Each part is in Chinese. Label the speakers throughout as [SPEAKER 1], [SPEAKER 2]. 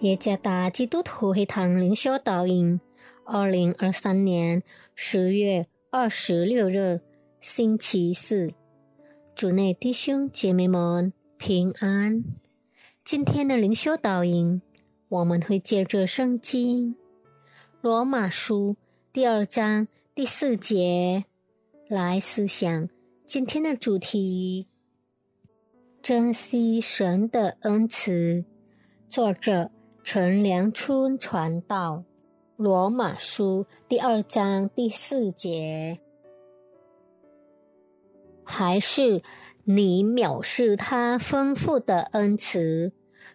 [SPEAKER 1] 耶加达基督徒会堂灵修导引，二零二三年十月二十六日，星期四，主内弟兄姐妹们平安。今天的灵修导引，我们会借着圣经罗马书第二章第四节来思想今天的主题：珍惜神的恩慈。作者。陈良春传道，《罗马书》第二章第四节，还是你藐视他丰富的恩慈、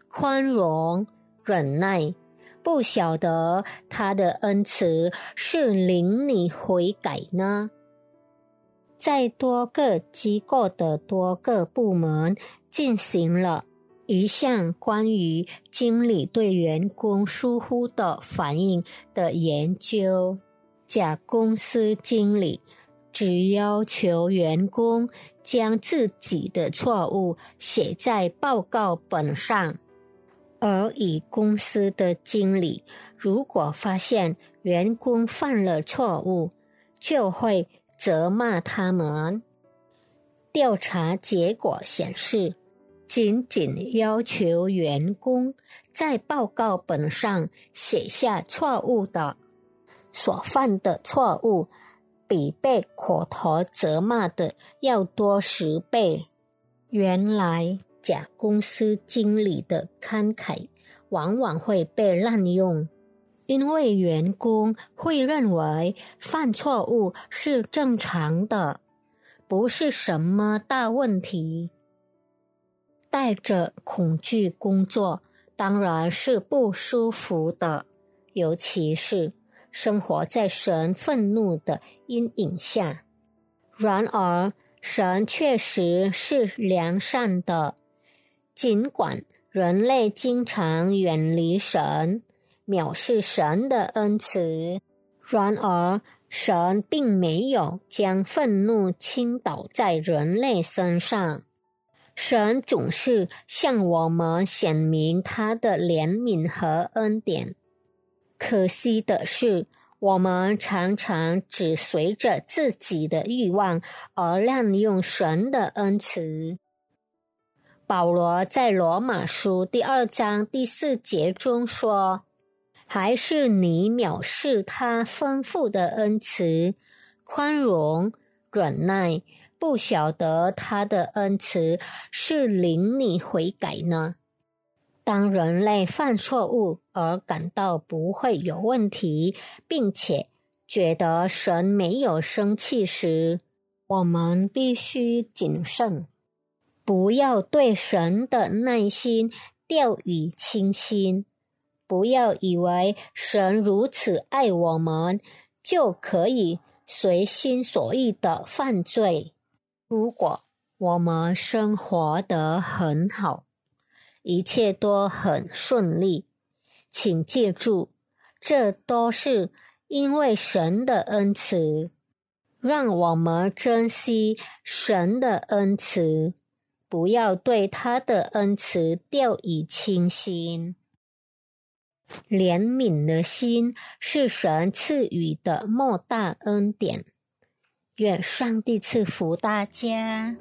[SPEAKER 1] 宽容、忍耐，不晓得他的恩慈是领你悔改呢？在多个机构的多个部门进行了。一项关于经理对员工疏忽的反应的研究，甲公司经理只要求员工将自己的错误写在报告本上，而乙公司的经理如果发现员工犯了错误，就会责骂他们。调查结果显示。仅仅要求员工在报告本上写下错误的所犯的错误，比被口头责骂的要多十倍。原来甲公司经理的慷慨往往会被滥用，因为员工会认为犯错误是正常的，不是什么大问题。带着恐惧工作当然是不舒服的，尤其是生活在神愤怒的阴影下。然而，神确实是良善的，尽管人类经常远离神，藐视神的恩慈，然而神并没有将愤怒倾倒在人类身上。神总是向我们显明他的怜悯和恩典。可惜的是，我们常常只随着自己的欲望而滥用神的恩慈。保罗在罗马书第二章第四节中说：“还是你藐视他丰富的恩慈、宽容、忍耐。”不晓得他的恩慈是领你悔改呢？当人类犯错误而感到不会有问题，并且觉得神没有生气时，我们必须谨慎，不要对神的耐心掉以轻心，不要以为神如此爱我们，就可以随心所欲的犯罪。如果我们生活得很好，一切都很顺利，请记住，这都是因为神的恩慈。让我们珍惜神的恩慈，不要对他的恩慈掉以轻心。怜悯的心是神赐予的莫大恩典。愿上帝赐福大家。